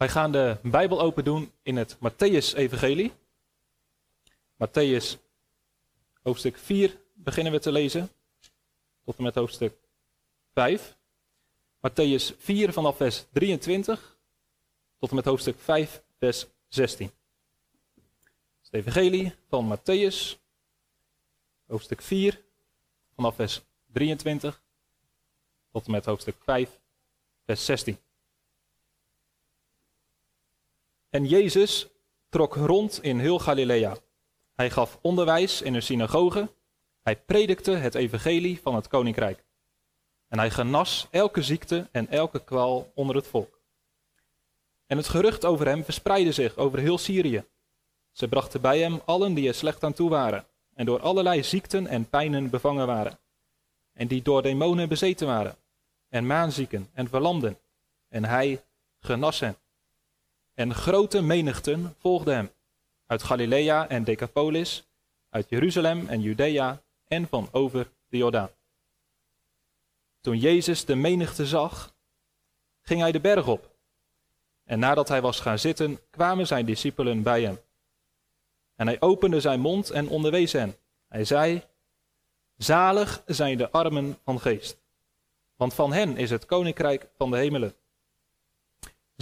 Wij gaan de Bijbel open doen in het Matthäus-evangelie. Matthäus hoofdstuk 4 beginnen we te lezen, tot en met hoofdstuk 5. Matthäus 4 vanaf vers 23 tot en met hoofdstuk 5, vers 16. Het evangelie van Matthäus, hoofdstuk 4, vanaf vers 23 tot en met hoofdstuk 5, vers 16. En Jezus trok rond in heel Galilea. Hij gaf onderwijs in een synagoge. Hij predikte het evangelie van het koninkrijk. En hij genas elke ziekte en elke kwaal onder het volk. En het gerucht over hem verspreidde zich over heel Syrië. Ze brachten bij hem allen die er slecht aan toe waren, en door allerlei ziekten en pijnen bevangen waren, en die door demonen bezeten waren, en maanzieken en verlamden, en hij genas hen. En grote menigten volgden hem, uit Galilea en Decapolis, uit Jeruzalem en Judea en van over de Jordaan. Toen Jezus de menigte zag, ging hij de berg op. En nadat hij was gaan zitten, kwamen zijn discipelen bij hem. En hij opende zijn mond en onderwees hen. Hij zei: Zalig zijn de armen van geest, want van hen is het koninkrijk van de hemelen.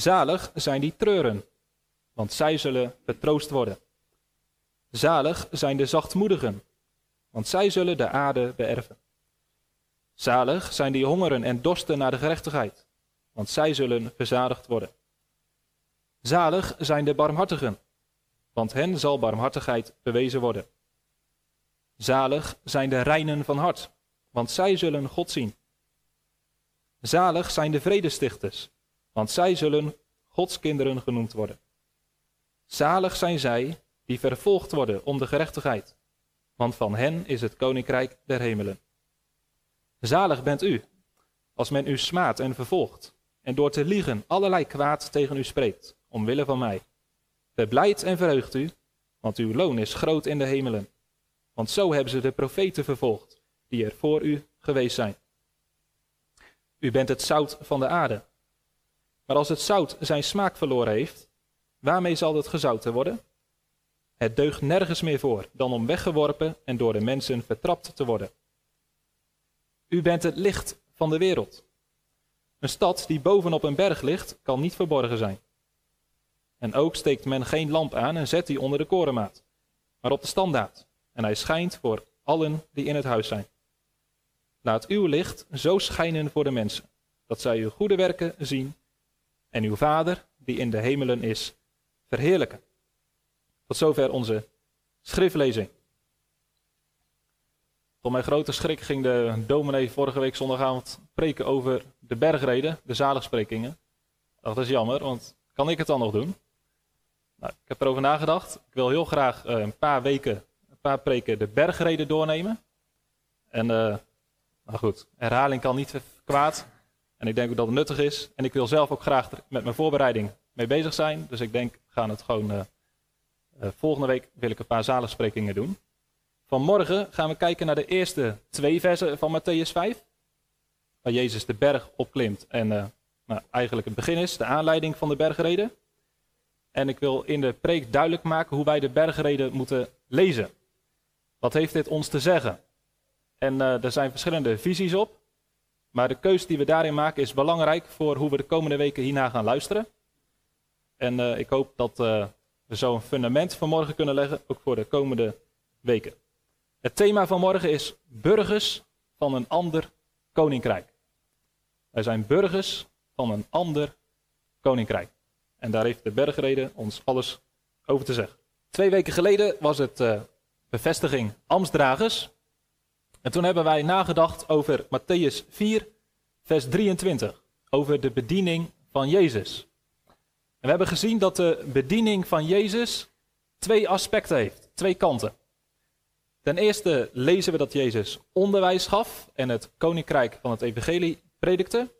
Zalig zijn die treuren, want zij zullen vertroost worden. Zalig zijn de zachtmoedigen, want zij zullen de aarde beërven. Zalig zijn die hongeren en dorsten naar de gerechtigheid, want zij zullen verzadigd worden. Zalig zijn de barmhartigen, want hen zal barmhartigheid bewezen worden. Zalig zijn de reinen van hart, want zij zullen God zien. Zalig zijn de vredestichters, want zij zullen Gods kinderen genoemd worden. Zalig zijn zij die vervolgd worden om de gerechtigheid, want van hen is het koninkrijk der hemelen. Zalig bent u, als men u smaadt en vervolgt, en door te liegen allerlei kwaad tegen u spreekt, omwille van mij. Verblijd en verheugt u, want uw loon is groot in de hemelen. Want zo hebben ze de profeten vervolgd, die er voor u geweest zijn. U bent het zout van de aarde. Maar als het zout zijn smaak verloren heeft, waarmee zal het gezouten worden? Het deugt nergens meer voor dan om weggeworpen en door de mensen vertrapt te worden. U bent het licht van de wereld. Een stad die bovenop een berg ligt, kan niet verborgen zijn. En ook steekt men geen lamp aan en zet die onder de korenmaat, maar op de standaard. En hij schijnt voor allen die in het huis zijn. Laat uw licht zo schijnen voor de mensen, dat zij uw goede werken zien en uw Vader, die in de hemelen is, verheerlijken. Tot zover onze schriftlezing. Tot mijn grote schrik ging de dominee vorige week zondagavond preken over de bergreden, de zaligsprekingen. Dat is jammer, want kan ik het dan nog doen? Nou, ik heb erover nagedacht. Ik wil heel graag uh, een paar weken, een paar preken de bergreden doornemen. En, uh, nou goed, herhaling kan niet kwaad. En ik denk ook dat het nuttig is. En ik wil zelf ook graag met mijn voorbereiding mee bezig zijn. Dus ik denk, we gaan het gewoon. Uh, volgende week wil ik een paar zaligsprekingen doen. Vanmorgen gaan we kijken naar de eerste twee versen van Matthäus 5. Waar Jezus de berg opklimt en nou, eigenlijk het begin is, de aanleiding van de bergreden. En ik wil in de preek duidelijk maken hoe wij de bergreden moeten lezen. Wat heeft dit ons te zeggen? En er zijn verschillende visies op. Maar de keus die we daarin maken is belangrijk voor hoe we de komende weken hierna gaan luisteren. En uh, ik hoop dat uh, we zo een fundament van morgen kunnen leggen, ook voor de komende weken. Het thema van morgen is burgers van een ander koninkrijk. Wij zijn burgers van een ander koninkrijk. En daar heeft de bergreden ons alles over te zeggen. Twee weken geleden was het uh, bevestiging Amstdragers. En toen hebben wij nagedacht over Matthäus 4, vers 23. Over de bediening van Jezus. En we hebben gezien dat de bediening van Jezus twee aspecten heeft, twee kanten. Ten eerste lezen we dat Jezus onderwijs gaf en het koninkrijk van het evangelie predikte.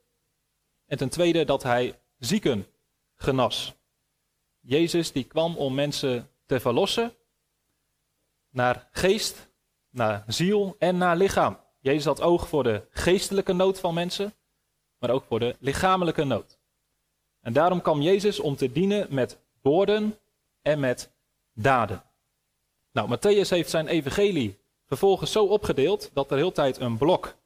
En ten tweede dat hij zieken genas. Jezus die kwam om mensen te verlossen naar geest, naar ziel en naar lichaam. Jezus had oog voor de geestelijke nood van mensen, maar ook voor de lichamelijke nood. En daarom kwam Jezus om te dienen met woorden en met daden. Nou, Matthäus heeft zijn evangelie vervolgens zo opgedeeld dat er heel tijd een blok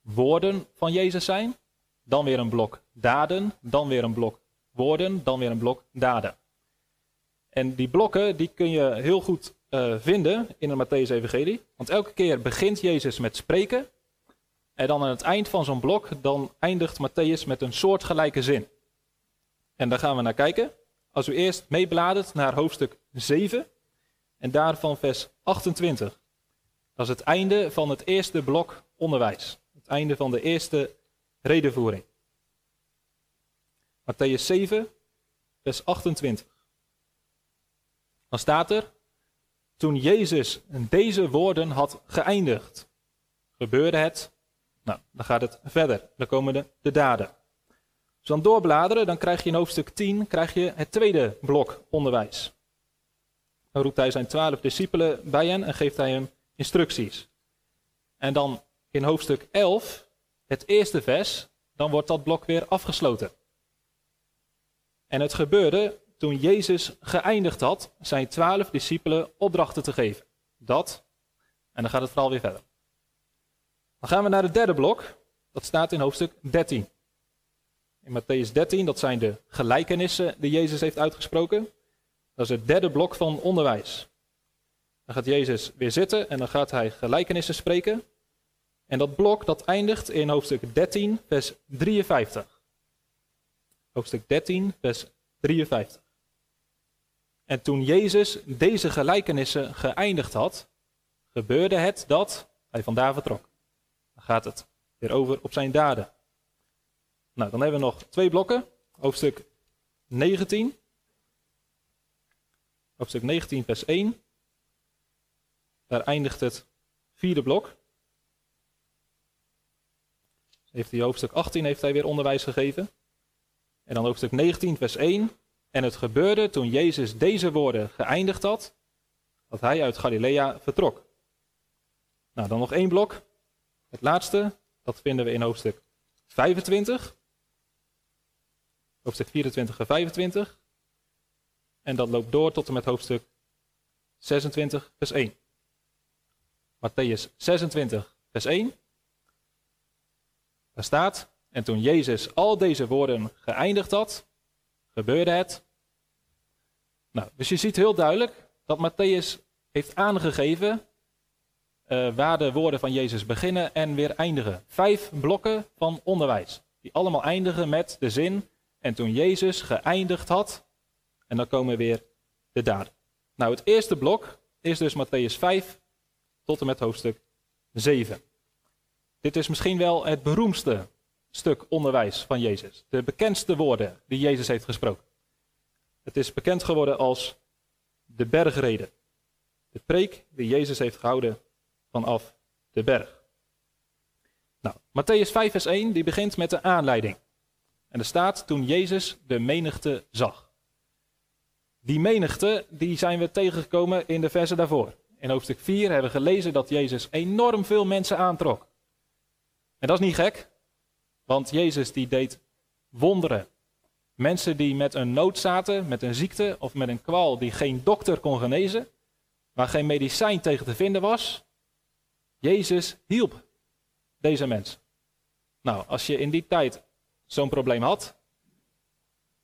woorden van Jezus zijn, dan weer een blok daden, dan weer een blok woorden, dan weer een blok daden. En die blokken die kun je heel goed uh, vinden in de Matthäus-evangelie. Want elke keer begint Jezus met spreken. En dan aan het eind van zo'n blok, dan eindigt Matthäus met een soortgelijke zin. En daar gaan we naar kijken. Als u eerst meebladert naar hoofdstuk 7 en daarvan vers 28. Dat is het einde van het eerste blok onderwijs. Het einde van de eerste redenvoering. Matthäus 7, vers 28. Dan staat er, toen Jezus deze woorden had geëindigd, gebeurde het. Nou, dan gaat het verder. Dan komen de, de daden. Als dan doorbladeren, dan krijg je in hoofdstuk 10 krijg je het tweede blok onderwijs. Dan roept hij zijn twaalf discipelen bij hen en geeft hij hem instructies. En dan in hoofdstuk 11, het eerste vers, dan wordt dat blok weer afgesloten. En het gebeurde toen Jezus geëindigd had zijn twaalf discipelen opdrachten te geven. Dat, en dan gaat het verhaal weer verder. Dan gaan we naar het derde blok, dat staat in hoofdstuk 13. In Matthäus 13, dat zijn de gelijkenissen die Jezus heeft uitgesproken. Dat is het derde blok van onderwijs. Dan gaat Jezus weer zitten en dan gaat hij gelijkenissen spreken. En dat blok dat eindigt in hoofdstuk 13, vers 53. Hoofdstuk 13, vers 53. En toen Jezus deze gelijkenissen geëindigd had, gebeurde het dat hij vandaar vertrok. Dan gaat het weer over op zijn daden. Nou, dan hebben we nog twee blokken. Hoofdstuk 19. Hoofdstuk 19, vers 1. Daar eindigt het vierde blok. Heeft hij hoofdstuk 18 heeft hij weer onderwijs gegeven. En dan hoofdstuk 19, vers 1. En het gebeurde toen Jezus deze woorden geëindigd had, dat hij uit Galilea vertrok. Nou, dan nog één blok. Het laatste, dat vinden we in hoofdstuk 25. Hoofdstuk 24 en 25. En dat loopt door tot en met hoofdstuk 26, vers 1. Matthäus 26, vers 1. Daar staat, en toen Jezus al deze woorden geëindigd had, gebeurde het. Nou, dus je ziet heel duidelijk dat Matthäus heeft aangegeven uh, waar de woorden van Jezus beginnen en weer eindigen. Vijf blokken van onderwijs, die allemaal eindigen met de zin, en toen Jezus geëindigd had, en dan komen weer de daden. Nou, het eerste blok is dus Matthäus 5 tot en met hoofdstuk 7. Dit is misschien wel het beroemdste stuk onderwijs van Jezus. De bekendste woorden die Jezus heeft gesproken. Het is bekend geworden als de bergreden. De preek die Jezus heeft gehouden vanaf de berg. Nou, Matthäus 5 vers 1 die begint met de aanleiding. En er staat toen Jezus de menigte zag. Die menigte die zijn we tegengekomen in de versen daarvoor. In hoofdstuk 4 hebben we gelezen dat Jezus enorm veel mensen aantrok. En dat is niet gek, want Jezus die deed wonderen. Mensen die met een nood zaten, met een ziekte of met een kwal die geen dokter kon genezen, waar geen medicijn tegen te vinden was, Jezus hielp deze mensen. Nou, als je in die tijd zo'n probleem had,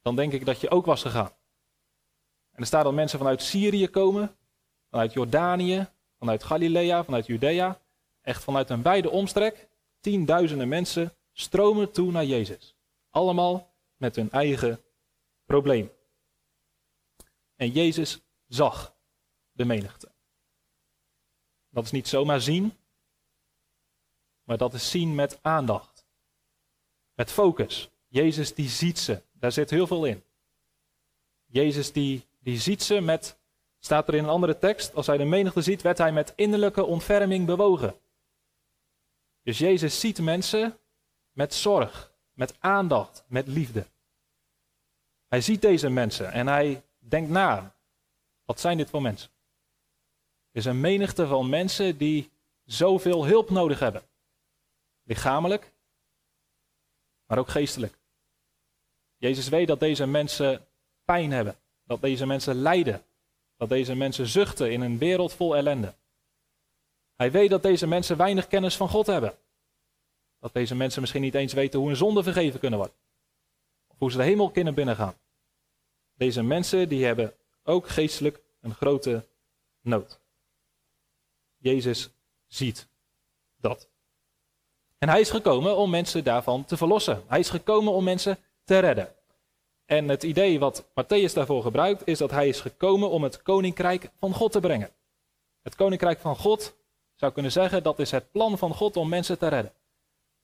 dan denk ik dat je ook was gegaan. En er staat dat mensen vanuit Syrië komen, vanuit Jordanië, vanuit Galilea, vanuit Judea, echt vanuit een wijde omstrek, tienduizenden mensen stromen toe naar Jezus. Allemaal met hun eigen probleem. En Jezus zag de menigte. Dat is niet zomaar zien, maar dat is zien met aandacht. Met focus. Jezus die ziet ze. Daar zit heel veel in. Jezus die, die ziet ze met, staat er in een andere tekst, als hij de menigte ziet, werd hij met innerlijke ontferming bewogen. Dus Jezus ziet mensen met zorg, met aandacht, met liefde. Hij ziet deze mensen en hij denkt na. Wat zijn dit voor mensen? Er is een menigte van mensen die zoveel hulp nodig hebben. Lichamelijk, maar ook geestelijk. Jezus weet dat deze mensen pijn hebben, dat deze mensen lijden, dat deze mensen zuchten in een wereld vol ellende. Hij weet dat deze mensen weinig kennis van God hebben. Dat deze mensen misschien niet eens weten hoe een zonde vergeven kunnen worden. Of hoe ze de hemel kunnen binnengaan. Deze mensen die hebben ook geestelijk een grote nood. Jezus ziet dat. En hij is gekomen om mensen daarvan te verlossen. Hij is gekomen om mensen te redden. En het idee wat Matthäus daarvoor gebruikt is dat hij is gekomen om het koninkrijk van God te brengen. Het koninkrijk van God zou kunnen zeggen dat is het plan van God om mensen te redden.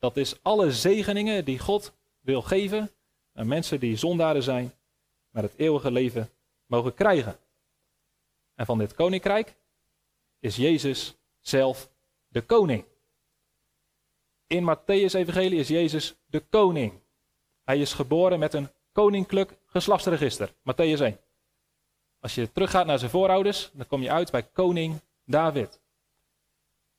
Dat is alle zegeningen die God wil geven aan mensen die zondaren zijn, maar het eeuwige leven mogen krijgen. En van dit koninkrijk is Jezus zelf de koning. In Matthäus Evangelie is Jezus de koning. Hij is geboren met een koninklijk geslachtsregister. Matthäus 1. Als je teruggaat naar zijn voorouders, dan kom je uit bij koning David.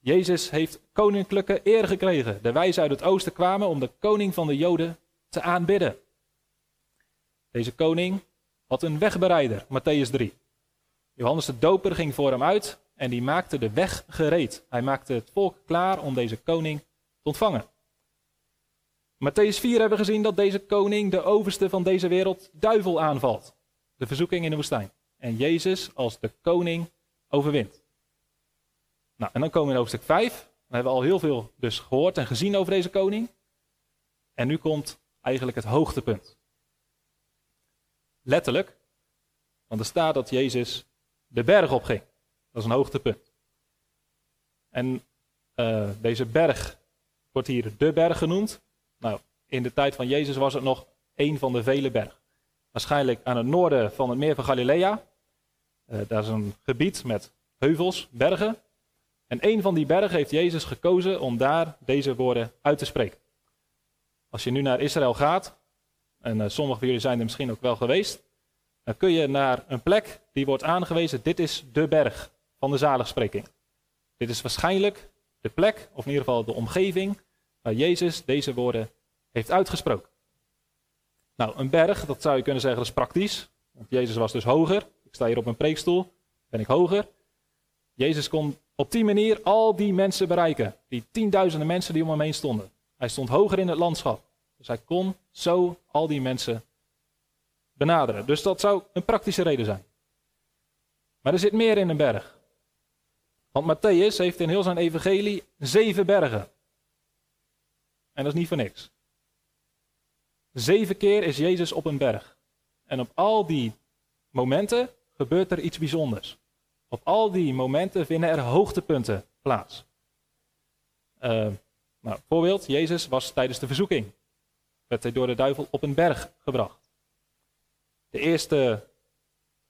Jezus heeft koninklijke eer gekregen. De wijzen uit het oosten kwamen om de koning van de Joden te aanbidden. Deze koning had een wegbereider, Matthäus 3. Johannes de Doper ging voor hem uit en die maakte de weg gereed. Hij maakte het volk klaar om deze koning te ontvangen. Matthäus 4 hebben we gezien dat deze koning, de overste van deze wereld, duivel aanvalt. De verzoeking in de woestijn. En Jezus als de koning overwint. Nou, en dan komen we in hoofdstuk 5. Dan hebben we al heel veel dus gehoord en gezien over deze koning. En nu komt eigenlijk het hoogtepunt. Letterlijk, want er staat dat Jezus de berg opging. Dat is een hoogtepunt. En uh, deze berg wordt hier de berg genoemd. Nou, in de tijd van Jezus was het nog een van de vele bergen. Waarschijnlijk aan het noorden van het meer van Galilea. Uh, daar is een gebied met heuvels, bergen. En een van die bergen heeft Jezus gekozen om daar deze woorden uit te spreken. Als je nu naar Israël gaat, en uh, sommigen van jullie zijn er misschien ook wel geweest, dan kun je naar een plek die wordt aangewezen, dit is de berg van de zaligspreking. Dit is waarschijnlijk de plek, of in ieder geval de omgeving, waar Jezus deze woorden heeft uitgesproken. Nou, een berg, dat zou je kunnen zeggen, dat is praktisch. Want Jezus was dus hoger. Ik sta hier op een preekstoel, ben ik hoger. Jezus kon op die manier al die mensen bereiken. Die tienduizenden mensen die om hem heen stonden. Hij stond hoger in het landschap. Dus hij kon zo al die mensen benaderen. Dus dat zou een praktische reden zijn. Maar er zit meer in een berg. Want Matthäus heeft in heel zijn evangelie zeven bergen. En dat is niet voor niks. Zeven keer is Jezus op een berg. En op al die momenten gebeurt er iets bijzonders. Op al die momenten vinden er hoogtepunten plaats. Uh, nou, voorbeeld, Jezus was tijdens de verzoeking. Werd hij door de duivel op een berg gebracht. De eerste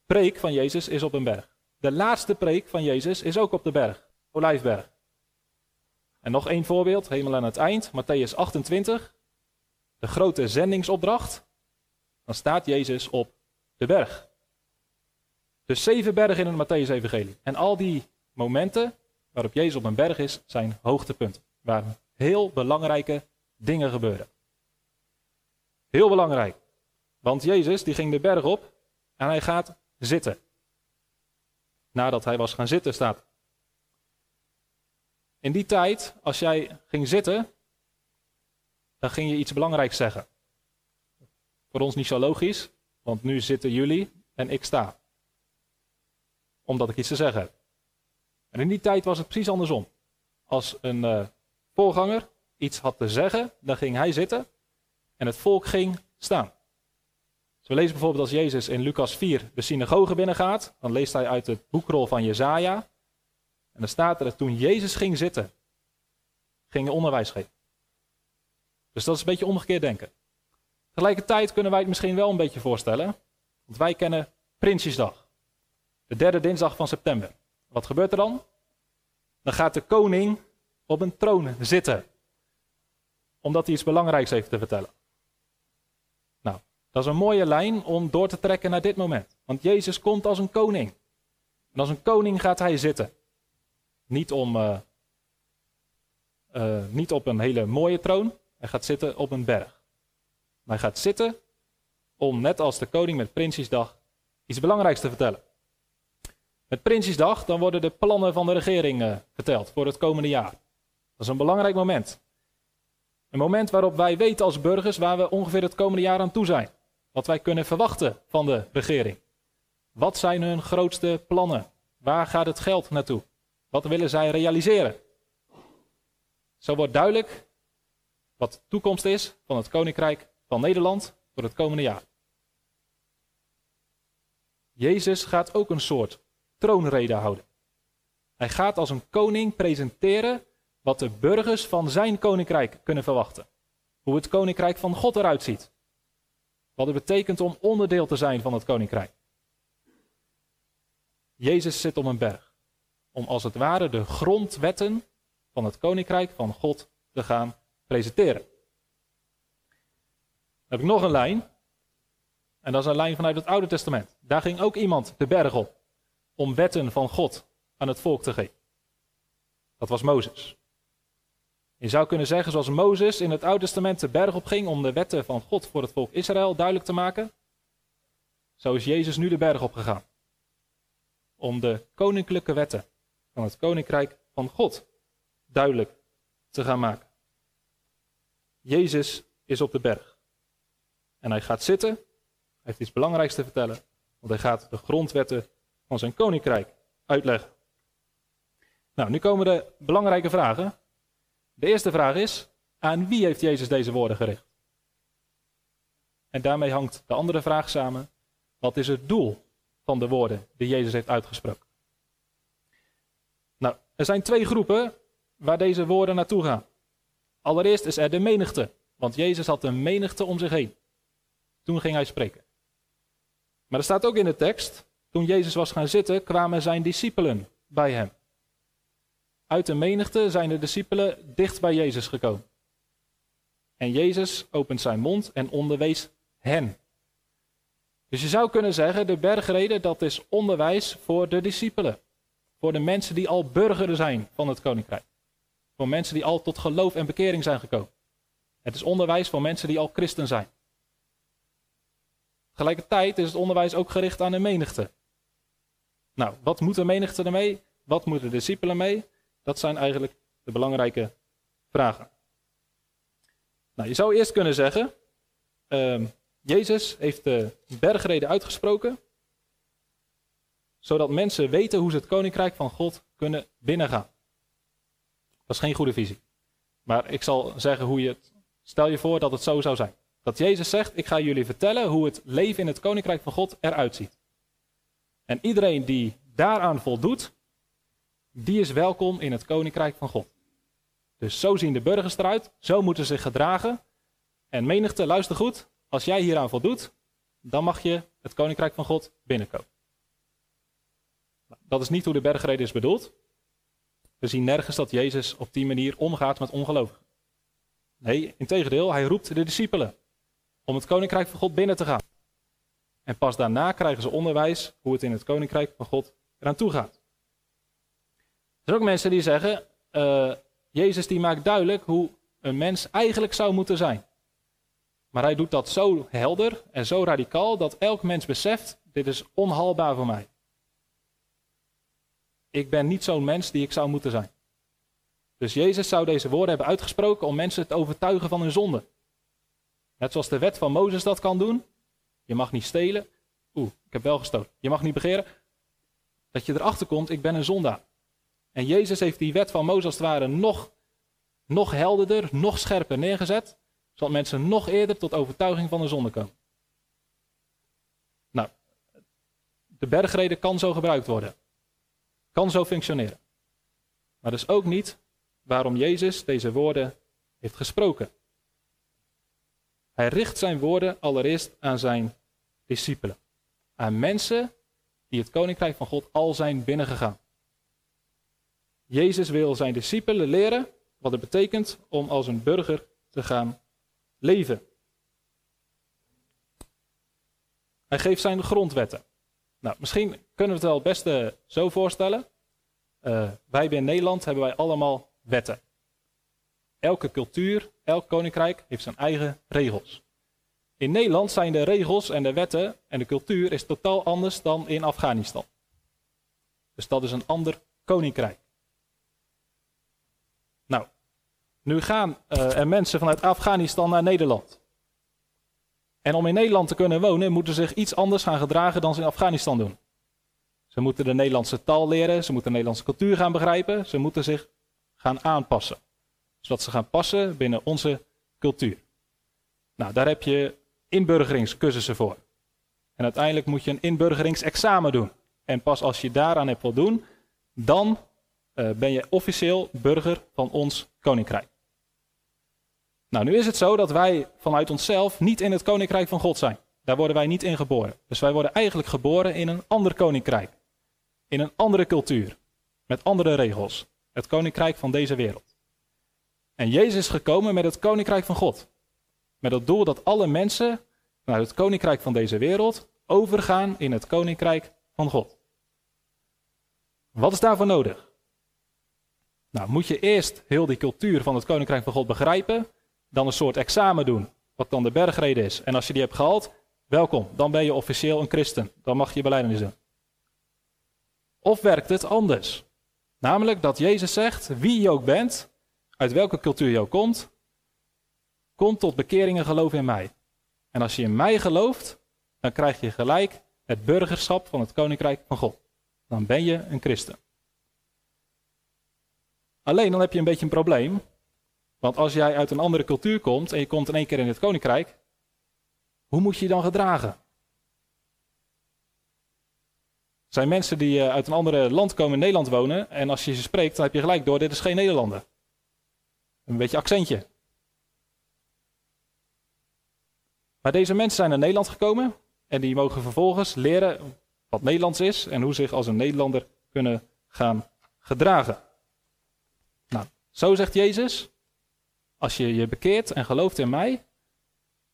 preek van Jezus is op een berg. De laatste preek van Jezus is ook op de berg, Olijfberg. En nog één voorbeeld, helemaal aan het eind, Matthäus 28, de grote zendingsopdracht. Dan staat Jezus op de berg. Dus zeven bergen in het Matthäus-evangelie. En al die momenten waarop Jezus op een berg is, zijn hoogtepunten. Waar heel belangrijke dingen gebeuren. Heel belangrijk. Want Jezus die ging de berg op en hij gaat zitten. Nadat hij was gaan zitten staat. In die tijd, als jij ging zitten, dan ging je iets belangrijks zeggen. Voor ons niet zo logisch, want nu zitten jullie en ik sta omdat ik iets te zeggen heb. En in die tijd was het precies andersom. Als een uh, voorganger iets had te zeggen, dan ging hij zitten en het volk ging staan. Dus we lezen bijvoorbeeld als Jezus in Lucas 4 de synagoge binnengaat, dan leest hij uit het boekrol van Jezaja. En dan staat er dat toen Jezus ging zitten, ging hij onderwijs geven. Dus dat is een beetje omgekeerd denken. Tegelijkertijd kunnen wij het misschien wel een beetje voorstellen, want wij kennen Prinsjesdag. De derde dinsdag van september. Wat gebeurt er dan? Dan gaat de koning op een troon zitten. Omdat hij iets belangrijks heeft te vertellen. Nou, dat is een mooie lijn om door te trekken naar dit moment. Want Jezus komt als een koning. En als een koning gaat hij zitten. Niet, om, uh, uh, niet op een hele mooie troon. Hij gaat zitten op een berg. Maar hij gaat zitten om net als de koning met Prinsjesdag iets belangrijks te vertellen. Met Prinsjesdag dan worden de plannen van de regering uh, verteld voor het komende jaar. Dat is een belangrijk moment. Een moment waarop wij weten als burgers waar we ongeveer het komende jaar aan toe zijn. Wat wij kunnen verwachten van de regering. Wat zijn hun grootste plannen? Waar gaat het geld naartoe? Wat willen zij realiseren? Zo wordt duidelijk wat de toekomst is van het Koninkrijk van Nederland voor het komende jaar. Jezus gaat ook een soort troonrede houden. Hij gaat als een koning presenteren wat de burgers van zijn koninkrijk kunnen verwachten. Hoe het koninkrijk van God eruit ziet. Wat het betekent om onderdeel te zijn van het koninkrijk. Jezus zit op een berg. Om als het ware de grondwetten van het koninkrijk van God te gaan presenteren. Dan heb ik nog een lijn. En dat is een lijn vanuit het Oude Testament. Daar ging ook iemand de berg op om wetten van God aan het volk te geven. Dat was Mozes. Je zou kunnen zeggen, zoals Mozes in het Oude Testament de berg op ging om de wetten van God voor het volk Israël duidelijk te maken, zo is Jezus nu de berg op gegaan. Om de koninklijke wetten van het koninkrijk van God duidelijk te gaan maken. Jezus is op de berg. En hij gaat zitten, hij heeft iets belangrijks te vertellen, want hij gaat de grondwetten van zijn koninkrijk uitleggen. Nou, nu komen de belangrijke vragen. De eerste vraag is: aan wie heeft Jezus deze woorden gericht? En daarmee hangt de andere vraag samen: wat is het doel van de woorden die Jezus heeft uitgesproken? Nou, er zijn twee groepen waar deze woorden naartoe gaan. Allereerst is er de menigte, want Jezus had een menigte om zich heen. Toen ging hij spreken. Maar er staat ook in de tekst: toen Jezus was gaan zitten, kwamen zijn discipelen bij hem. Uit de menigte zijn de discipelen dicht bij Jezus gekomen. En Jezus opent zijn mond en onderwees hen. Dus je zou kunnen zeggen, de bergreden, dat is onderwijs voor de discipelen. Voor de mensen die al burgeren zijn van het koninkrijk. Voor mensen die al tot geloof en bekering zijn gekomen. Het is onderwijs voor mensen die al christen zijn. Tegelijkertijd is het onderwijs ook gericht aan de menigte. Nou, wat moet de menigte ermee? Wat moeten de discipelen mee? Dat zijn eigenlijk de belangrijke vragen. Nou, je zou eerst kunnen zeggen, uh, Jezus heeft de bergreden uitgesproken, zodat mensen weten hoe ze het koninkrijk van God kunnen binnengaan. Dat is geen goede visie. Maar ik zal zeggen hoe je het. Stel je voor dat het zo zou zijn. Dat Jezus zegt: Ik ga jullie vertellen hoe het leven in het koninkrijk van God eruit ziet. En iedereen die daaraan voldoet, die is welkom in het koninkrijk van God. Dus zo zien de burgers eruit, zo moeten ze zich gedragen. En menigte, luister goed, als jij hieraan voldoet, dan mag je het koninkrijk van God binnenkomen. Dat is niet hoe de bergreden is bedoeld. We zien nergens dat Jezus op die manier omgaat met ongelovigen. Nee, integendeel, hij roept de discipelen om het koninkrijk van God binnen te gaan. En pas daarna krijgen ze onderwijs hoe het in het koninkrijk van God eraan toe gaat. Er zijn ook mensen die zeggen, uh, Jezus die maakt duidelijk hoe een mens eigenlijk zou moeten zijn. Maar hij doet dat zo helder en zo radicaal dat elk mens beseft, dit is onhaalbaar voor mij. Ik ben niet zo'n mens die ik zou moeten zijn. Dus Jezus zou deze woorden hebben uitgesproken om mensen te overtuigen van hun zonde. Net zoals de wet van Mozes dat kan doen. Je mag niet stelen. Oeh, ik heb wel gestolen. Je mag niet begeren. Dat je erachter komt, ik ben een zondaar. En Jezus heeft die wet van Mozes als het ware nog, nog helderder, nog scherper neergezet. Zodat mensen nog eerder tot overtuiging van de zonde komen. Nou, de bergreden kan zo gebruikt worden. Kan zo functioneren. Maar dat is ook niet waarom Jezus deze woorden heeft gesproken. Hij richt zijn woorden allereerst aan zijn discipelen. Aan mensen die het koninkrijk van God al zijn binnengegaan. Jezus wil zijn discipelen leren wat het betekent om als een burger te gaan leven. Hij geeft zijn grondwetten. Nou, misschien kunnen we het wel het beste zo voorstellen. Uh, wij in Nederland hebben wij allemaal wetten. Elke cultuur, elk koninkrijk heeft zijn eigen regels. In Nederland zijn de regels en de wetten en de cultuur is totaal anders dan in Afghanistan. Dus dat is een ander koninkrijk. Nou, nu gaan uh, er mensen vanuit Afghanistan naar Nederland. En om in Nederland te kunnen wonen, moeten ze zich iets anders gaan gedragen dan ze in Afghanistan doen. Ze moeten de Nederlandse taal leren, ze moeten de Nederlandse cultuur gaan begrijpen, ze moeten zich gaan aanpassen. Zodat ze gaan passen binnen onze cultuur. Nou, daar heb je inburgeringscursussen voor. En uiteindelijk moet je een inburgeringsexamen doen. En pas als je daaraan hebt voldoen, dan uh, ben je officieel burger van ons koninkrijk. Nou, nu is het zo dat wij vanuit onszelf niet in het koninkrijk van God zijn. Daar worden wij niet in geboren. Dus wij worden eigenlijk geboren in een ander koninkrijk. In een andere cultuur. Met andere regels. Het koninkrijk van deze wereld. En Jezus is gekomen met het koninkrijk van God. Met het doel dat alle mensen naar het koninkrijk van deze wereld overgaan in het koninkrijk van God. Wat is daarvoor nodig? Nou, moet je eerst heel die cultuur van het koninkrijk van God begrijpen, dan een soort examen doen, wat dan de bergrede is. En als je die hebt gehaald, welkom, dan ben je officieel een christen. Dan mag je beleidenis doen. Of werkt het anders? Namelijk dat Jezus zegt, wie je ook bent, uit welke cultuur je ook komt, kom tot bekering en geloof in mij. En als je in mij gelooft, dan krijg je gelijk het burgerschap van het koninkrijk van God. Dan ben je een christen. Alleen dan heb je een beetje een probleem. Want als jij uit een andere cultuur komt en je komt in één keer in het koninkrijk, hoe moet je je dan gedragen? Er zijn mensen die eh, uit een ander land komen in Nederland wonen en als je ze spreekt, dan heb je gelijk door, dit is geen Nederlander. Een beetje accentje. Maar deze mensen zijn naar Nederland gekomen en die mogen vervolgens leren wat Nederlands is en hoe zich als een Nederlander kunnen gaan gedragen. Nou, zo zegt Jezus, als je je bekeert en gelooft in mij,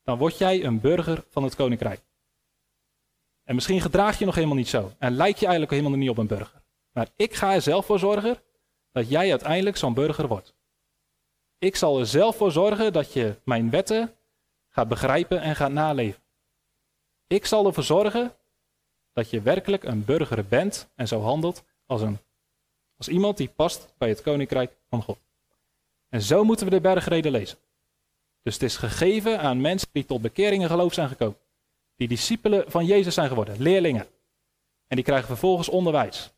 dan word jij een burger van het koninkrijk. En misschien gedraag je nog helemaal niet zo en lijk je eigenlijk helemaal niet op een burger. Maar ik ga er zelf voor zorgen dat jij uiteindelijk zo'n burger wordt. Ik zal er zelf voor zorgen dat je mijn wetten gaat begrijpen en gaat naleven. Ik zal ervoor zorgen dat je werkelijk een burger bent en zo handelt als, een, als iemand die past bij het koninkrijk van God. En zo moeten we de bergreden lezen. Dus het is gegeven aan mensen die tot bekering en geloof zijn gekomen. Die discipelen van Jezus zijn geworden, leerlingen. En die krijgen vervolgens onderwijs.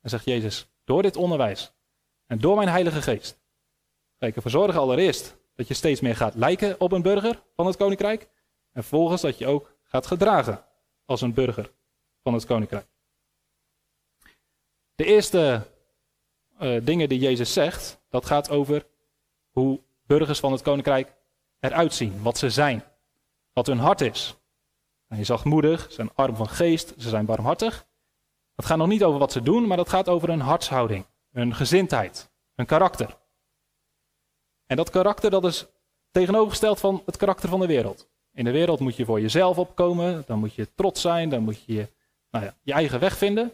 En zegt Jezus, door dit onderwijs en door mijn Heilige Geest, ik ervoor zorgen allereerst dat je steeds meer gaat lijken op een burger van het koninkrijk. En vervolgens dat je ook gaat gedragen als een burger van het koninkrijk. De eerste uh, dingen die Jezus zegt, dat gaat over hoe burgers van het koninkrijk eruit zien, wat ze zijn, wat hun hart is. Zijn zachtmoedig, ze zijn arm van geest, ze zijn barmhartig. Dat gaat nog niet over wat ze doen, maar dat gaat over hun hartshouding, hun gezindheid, hun karakter. En dat karakter dat is tegenovergesteld van het karakter van de wereld. In de wereld moet je voor jezelf opkomen, dan moet je trots zijn, dan moet je nou ja, je eigen weg vinden.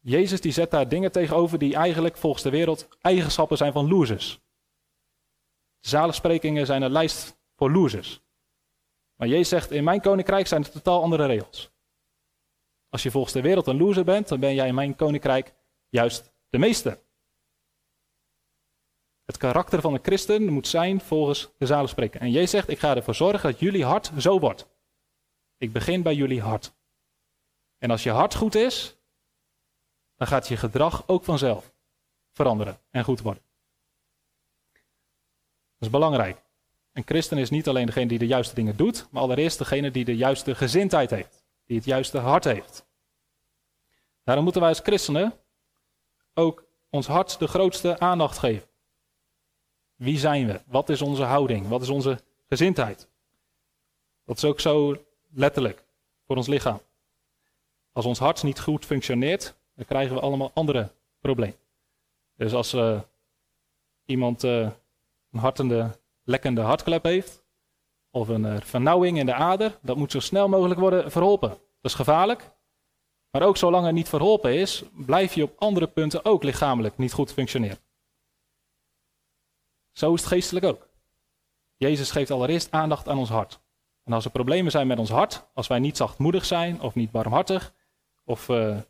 Jezus die zet daar dingen tegenover die eigenlijk volgens de wereld eigenschappen zijn van losers. Zaligsprekingen zijn een lijst voor losers. Maar Jezus zegt, in mijn koninkrijk zijn er totaal andere regels. Als je volgens de wereld een loser bent, dan ben jij in mijn koninkrijk juist de meeste. Het karakter van een christen moet zijn volgens de zaligspreker. En Jezus zegt, ik ga ervoor zorgen dat jullie hart zo wordt. Ik begin bij jullie hart. En als je hart goed is, dan gaat je gedrag ook vanzelf veranderen en goed worden. Dat is belangrijk. Een christen is niet alleen degene die de juiste dingen doet, maar allereerst degene die de juiste gezindheid heeft, die het juiste hart heeft. Daarom moeten wij als christenen ook ons hart de grootste aandacht geven. Wie zijn we? Wat is onze houding? Wat is onze gezindheid? Dat is ook zo letterlijk voor ons lichaam. Als ons hart niet goed functioneert, dan krijgen we allemaal andere problemen. Dus als uh, iemand uh, een hartende, lekkende hartklep heeft, of een uh, vernauwing in de ader, dat moet zo snel mogelijk worden verholpen. Dat is gevaarlijk. Maar ook zolang het niet verholpen is, blijf je op andere punten ook lichamelijk niet goed functioneren. Zo is het geestelijk ook. Jezus geeft allereerst aandacht aan ons hart. En als er problemen zijn met ons hart, als wij niet zachtmoedig zijn of niet barmhartig, of we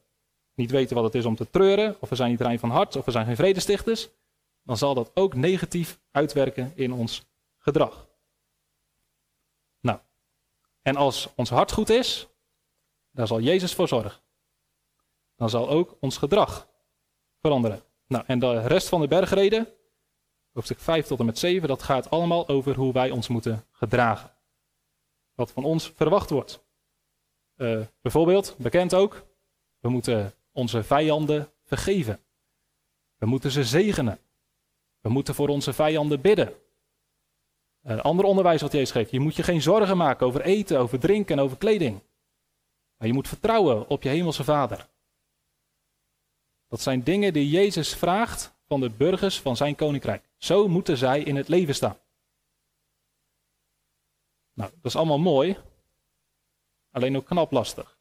niet weten wat het is om te treuren, of we zijn niet rein van hart, of we zijn geen vredestichters, dan zal dat ook negatief uitwerken in ons gedrag. Nou, en als ons hart goed is, daar zal Jezus voor zorgen. Dan zal ook ons gedrag veranderen. Nou, en de rest van de bergreden, hoofdstuk 5 tot en met 7, dat gaat allemaal over hoe wij ons moeten gedragen. Wat van ons verwacht wordt. Uh, bijvoorbeeld, bekend ook, we moeten onze vijanden vergeven. We moeten ze zegenen. We moeten voor onze vijanden bidden. Een ander onderwijs wat Jezus geeft. Je moet je geen zorgen maken over eten, over drinken en over kleding. Maar je moet vertrouwen op je hemelse Vader. Dat zijn dingen die Jezus vraagt van de burgers van zijn koninkrijk. Zo moeten zij in het leven staan. Nou, dat is allemaal mooi, alleen ook knap lastig.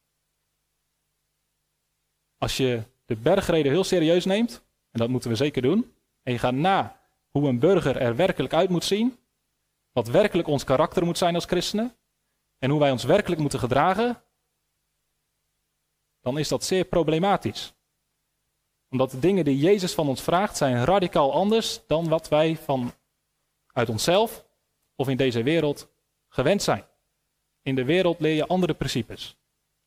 Als je de bergreden heel serieus neemt, en dat moeten we zeker doen, en je gaat na hoe een burger er werkelijk uit moet zien, wat werkelijk ons karakter moet zijn als christenen, en hoe wij ons werkelijk moeten gedragen, dan is dat zeer problematisch. Omdat de dingen die Jezus van ons vraagt zijn radicaal anders dan wat wij van uit onszelf of in deze wereld gewend zijn. In de wereld leer je andere principes.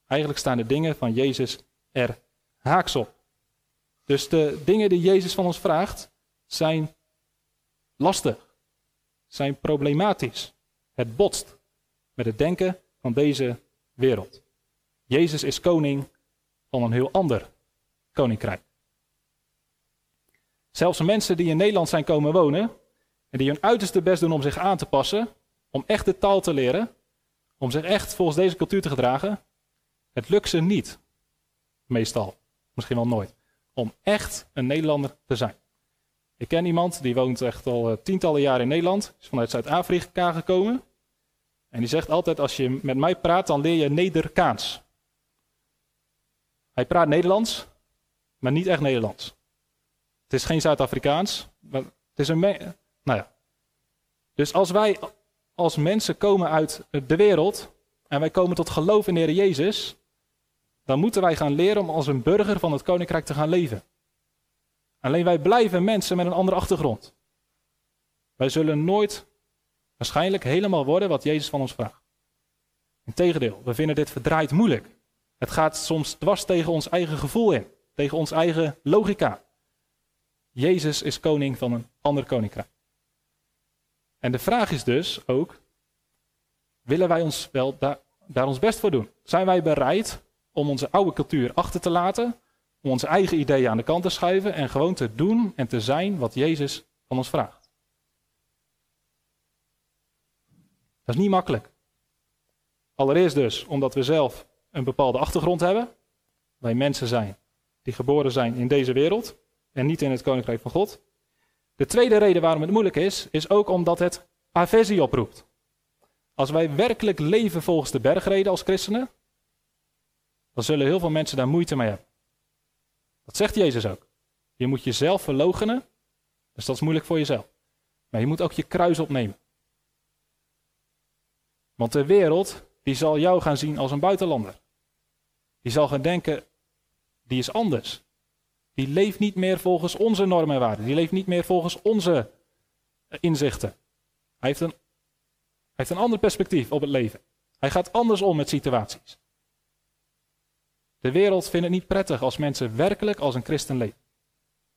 Eigenlijk staan de dingen van Jezus er haaks op. Dus de dingen die Jezus van ons vraagt zijn lastig, zijn problematisch. Het botst met het denken van deze wereld. Jezus is koning van een heel ander koninkrijk. Zelfs mensen die in Nederland zijn komen wonen en die hun uiterste best doen om zich aan te passen, om echt de taal te leren, om zich echt volgens deze cultuur te gedragen, het lukt ze niet, meestal, misschien wel nooit, om echt een Nederlander te zijn. Ik ken iemand die woont echt al eh, tientallen jaren in Nederland, is vanuit Zuid-Afrika gekomen. En die zegt altijd: als je met mij praat, dan leer je Nederkaans. Hij praat Nederlands, maar niet echt Nederlands. Het is geen Zuid-Afrikaans, maar het is een. nou ja. Dus als wij als mensen komen uit de wereld en wij komen tot geloof in de Heer Jezus, dan moeten wij gaan leren om als een burger van het koninkrijk te gaan leven. Alleen wij blijven mensen met een andere achtergrond. Wij zullen nooit waarschijnlijk helemaal worden wat Jezus van ons vraagt. Integendeel, we vinden dit verdraaid moeilijk. Het gaat soms dwars tegen ons eigen gevoel in, tegen ons eigen logica. Jezus is koning van een ander koninkrijk. En de vraag is dus ook, willen wij ons wel daar, daar ons best voor doen? Zijn wij bereid om onze oude cultuur achter te laten, om onze eigen ideeën aan de kant te schuiven en gewoon te doen en te zijn wat Jezus van ons vraagt? Dat is niet makkelijk. Allereerst dus omdat we zelf een bepaalde achtergrond hebben. Wij mensen zijn die geboren zijn in deze wereld en niet in het koninkrijk van God. De tweede reden waarom het moeilijk is, is ook omdat het aversie oproept. Als wij werkelijk leven volgens de bergreden als christenen, dan zullen heel veel mensen daar moeite mee hebben. Dat zegt Jezus ook. Je moet jezelf verloochenen, dus dat is moeilijk voor jezelf. Maar je moet ook je kruis opnemen. Want de wereld, die zal jou gaan zien als een buitenlander. Die zal gaan denken, die is anders. Die leeft niet meer volgens onze normen en waarden. Die leeft niet meer volgens onze inzichten. Hij heeft, een, hij heeft een ander perspectief op het leven. Hij gaat anders om met situaties. De wereld vindt het niet prettig als mensen werkelijk als een christen leven.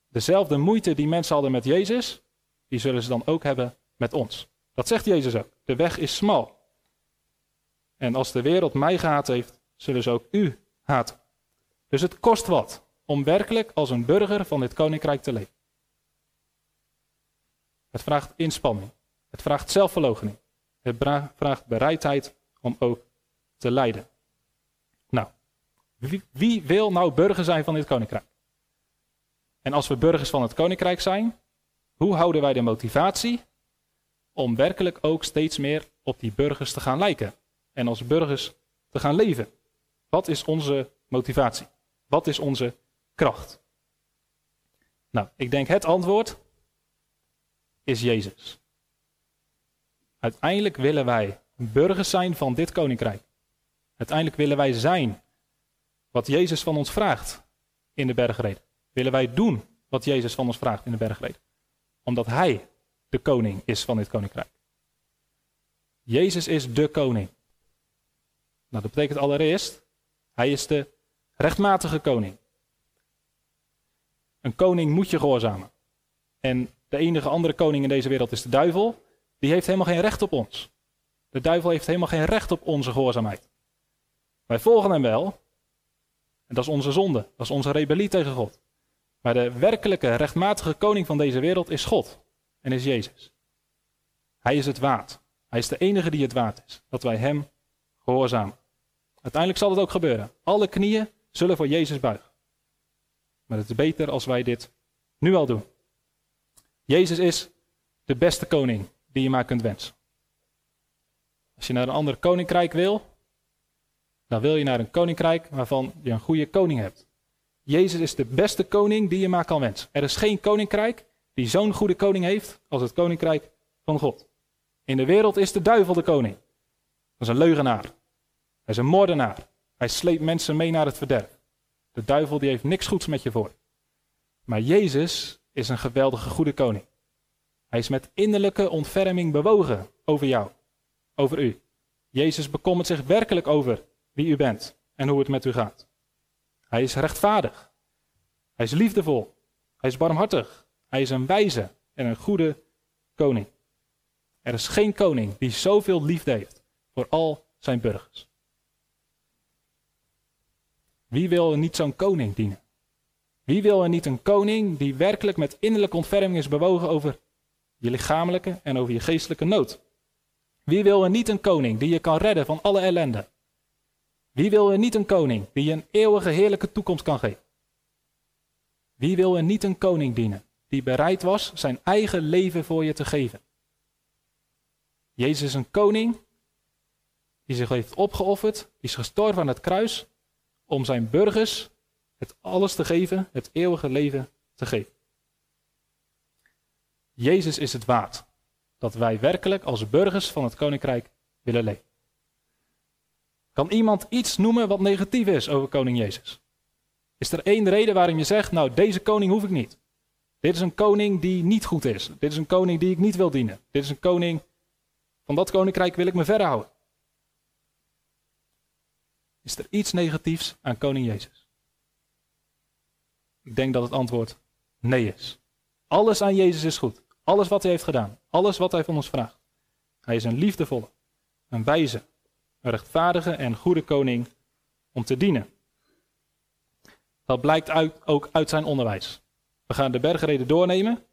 Dezelfde moeite die mensen hadden met Jezus, die zullen ze dan ook hebben met ons. Dat zegt Jezus ook. De weg is smal. En als de wereld mij gehaat heeft, zullen ze ook u haten. Dus het kost wat om werkelijk als een burger van dit koninkrijk te leven. Het vraagt inspanning. Het vraagt zelfverloochening. Het vraagt bereidheid om ook te lijden. Nou, wie, wie, wil nou burger zijn van dit koninkrijk? En als we burgers van het koninkrijk zijn, hoe houden wij de motivatie om werkelijk ook steeds meer op die burgers te gaan lijken en als burgers te gaan leven? Wat is onze motivatie? Wat is onze kracht? Nou, ik denk het antwoord is Jezus. Uiteindelijk willen wij burgers zijn van dit koninkrijk. Uiteindelijk willen wij zijn wat Jezus van ons vraagt in de bergreden. Willen wij doen wat Jezus van ons vraagt in de bergreden. Omdat Hij de koning is van dit koninkrijk. Jezus is de koning. Nou, dat betekent allereerst, Hij is de rechtmatige koning. Een koning moet je gehoorzamen. En de enige andere koning in deze wereld is de duivel. Die heeft helemaal geen recht op ons. De duivel heeft helemaal geen recht op onze gehoorzaamheid. Wij volgen hem wel. En dat is onze zonde. Dat is onze rebellie tegen God. Maar de werkelijke, rechtmatige koning van deze wereld is God. En is Jezus. Hij is het waard. Hij is de enige die het waard is. Dat wij hem gehoorzamen. Uiteindelijk zal het ook gebeuren. Alle knieën zullen voor Jezus buigen. Maar het is beter als wij dit nu al doen. Jezus is de beste koning die je maar kunt wensen. Als je naar een ander koninkrijk wil, dan wil je naar een koninkrijk waarvan je een goede koning hebt. Jezus is de beste koning die je maar kan wensen. Er is geen koninkrijk die zo'n goede koning heeft als het koninkrijk van God. In de wereld is de duivel de koning. Dat is een leugenaar. Hij is een moordenaar. Hij sleept mensen mee naar het verderf. De duivel die heeft niks goeds met je voor. Maar Jezus is een geweldige goede koning. Hij is met innerlijke ontferming bewogen over jou, over u. Jezus bekommert zich werkelijk over wie u bent en hoe het met u gaat. Hij is rechtvaardig. Hij is liefdevol. Hij is barmhartig. Hij is een wijze en een goede koning. Er is geen koning die zoveel liefde heeft voor al zijn burgers. Wie wil er niet zo'n koning dienen? Wie wil er niet een koning die werkelijk met innerlijke ontferming is bewogen over je lichamelijke en over je geestelijke nood? Wie wil er niet een koning die je kan redden van alle ellende? Wie wil er niet een koning die je een eeuwige heerlijke toekomst kan geven? Wie wil er niet een koning dienen die bereid was zijn eigen leven voor je te geven? Jezus is een koning die zich heeft opgeofferd, die is gestorven aan het kruis om zijn burgers het alles te geven, het eeuwige leven te geven. Jezus is het waard dat wij werkelijk als burgers van het koninkrijk willen leven. Kan iemand iets noemen wat negatief is over koning Jezus? Is er één reden waarom je zegt, nou deze koning hoef ik niet. Dit is een koning die niet goed is. Dit is een koning die ik niet wil dienen. Dit is een koning, van dat koninkrijk wil ik me verder houden. Is er iets negatiefs aan koning Jezus? Ik denk dat het antwoord nee is. Alles aan Jezus is goed. Alles wat hij heeft gedaan. Alles wat hij van ons vraagt. Hij is een liefdevolle, een wijze, een rechtvaardige en goede koning om te dienen. Dat blijkt uit, ook uit zijn onderwijs. We gaan de bergreden doornemen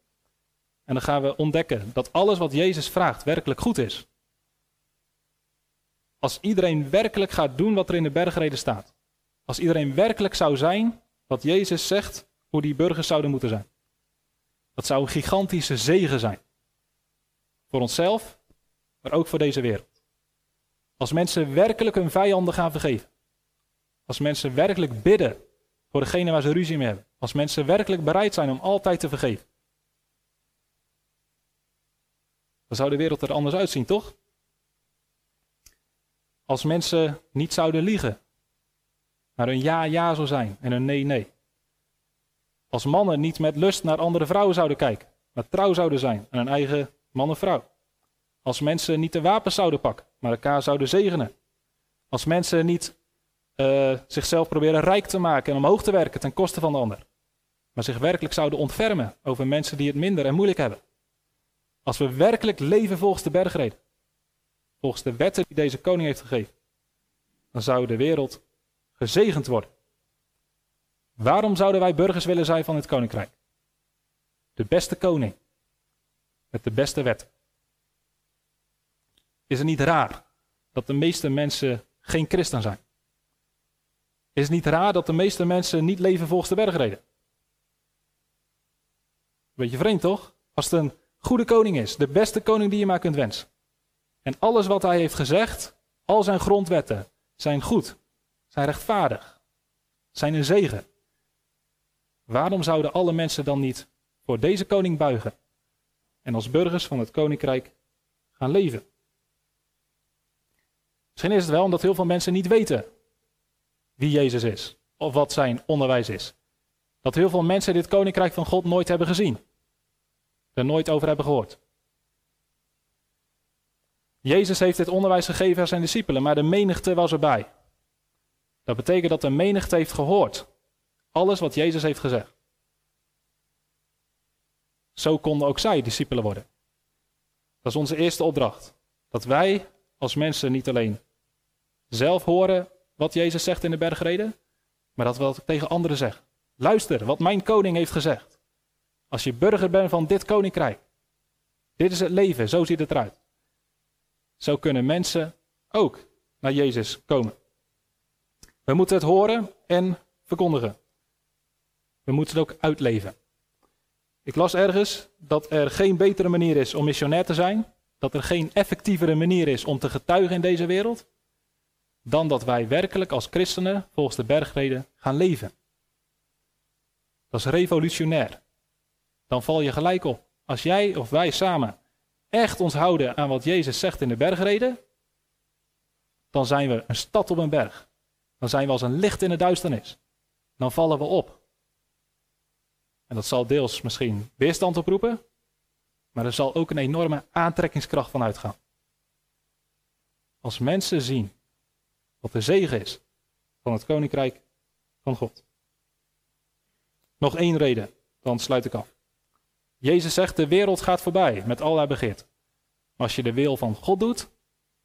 en dan gaan we ontdekken dat alles wat Jezus vraagt werkelijk goed is. Als iedereen werkelijk gaat doen wat er in de bergreden staat. Als iedereen werkelijk zou zijn wat Jezus zegt hoe die burgers zouden moeten zijn. Dat zou een gigantische zegen zijn. Voor onszelf, maar ook voor deze wereld. Als mensen werkelijk hun vijanden gaan vergeven. Als mensen werkelijk bidden voor degene waar ze ruzie mee hebben. Als mensen werkelijk bereid zijn om altijd te vergeven. Dan zou de wereld er anders uitzien, toch? Als mensen niet zouden liegen, maar een ja ja zou zijn en een nee nee. Als mannen niet met lust naar andere vrouwen zouden kijken, maar trouw zouden zijn aan hun eigen man of vrouw. Als mensen niet de wapens zouden pakken, maar elkaar zouden zegenen. Als mensen niet uh, zichzelf proberen rijk te maken en omhoog te werken ten koste van de ander. Maar zich werkelijk zouden ontfermen over mensen die het minder en moeilijk hebben. Als we werkelijk leven volgens de bergreden. Volgens de wetten die deze koning heeft gegeven. Dan zou de wereld gezegend worden. Waarom zouden wij burgers willen zijn van het koninkrijk? De beste koning. Met de beste wet. Is het niet raar dat de meeste mensen geen christen zijn? Is het niet raar dat de meeste mensen niet leven volgens de bergreden? Beetje vreemd toch? Als het een goede koning is, de beste koning die je maar kunt wensen. En alles wat hij heeft gezegd, al zijn grondwetten, zijn goed, zijn rechtvaardig, zijn een zegen. Waarom zouden alle mensen dan niet voor deze koning buigen en als burgers van het koninkrijk gaan leven? Misschien is het wel omdat heel veel mensen niet weten wie Jezus is of wat zijn onderwijs is. Dat heel veel mensen dit koninkrijk van God nooit hebben gezien, er nooit over hebben gehoord. Jezus heeft dit onderwijs gegeven aan zijn discipelen, maar de menigte was erbij. Dat betekent dat de menigte heeft gehoord. Alles wat Jezus heeft gezegd. Zo konden ook zij discipelen worden. Dat is onze eerste opdracht. Dat wij als mensen niet alleen zelf horen wat Jezus zegt in de bergreden, maar dat we dat tegen anderen zeggen. Luister wat mijn koning heeft gezegd. Als je burger bent van dit koninkrijk. Dit is het leven, zo ziet het eruit. Zo kunnen mensen ook naar Jezus komen. We moeten het horen en verkondigen. We moeten het ook uitleven. Ik las ergens dat er geen betere manier is om missionair te zijn, dat er geen effectievere manier is om te getuigen in deze wereld, dan dat wij werkelijk als christenen volgens de bergreden gaan leven. Dat is revolutionair. Dan val je gelijk op. Als jij of wij samen echt ons houden aan wat Jezus zegt in de bergreden, dan zijn we een stad op een berg. Dan zijn we als een licht in de duisternis. Dan vallen we op. En dat zal deels misschien weerstand oproepen, maar er zal ook een enorme aantrekkingskracht van uitgaan. Als mensen zien wat de zegen is van het koninkrijk van God. Nog één reden, dan sluit ik af. Jezus zegt: de wereld gaat voorbij met al haar begeert. Als je de wil van God doet,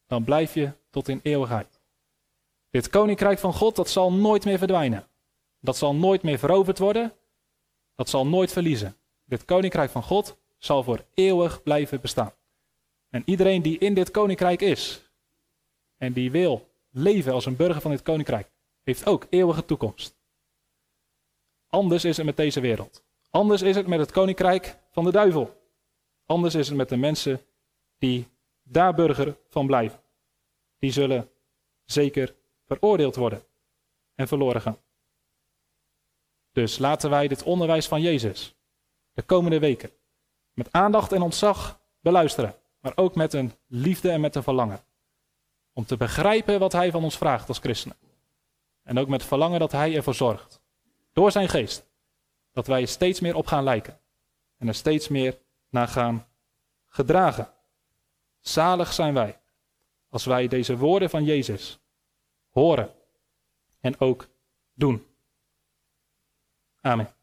dan blijf je tot in eeuwigheid. Dit koninkrijk van God, dat zal nooit meer verdwijnen. Dat zal nooit meer veroverd worden. Dat zal nooit verliezen. Dit koninkrijk van God zal voor eeuwig blijven bestaan. En iedereen die in dit koninkrijk is en die wil leven als een burger van dit koninkrijk, heeft ook eeuwige toekomst. Anders is het met deze wereld. Anders is het met het koninkrijk van de duivel. Anders is het met de mensen die daar burger van blijven. Die zullen zeker veroordeeld worden en verloren gaan. Dus laten wij dit onderwijs van Jezus de komende weken met aandacht en ontzag beluisteren, maar ook met een liefde en met een verlangen. Om te begrijpen wat Hij van ons vraagt als christenen. En ook met verlangen dat Hij ervoor zorgt, door zijn geest, dat wij er steeds meer op gaan lijken en er steeds meer naar gaan gedragen. Zalig zijn wij als wij deze woorden van Jezus horen en ook doen. Amen.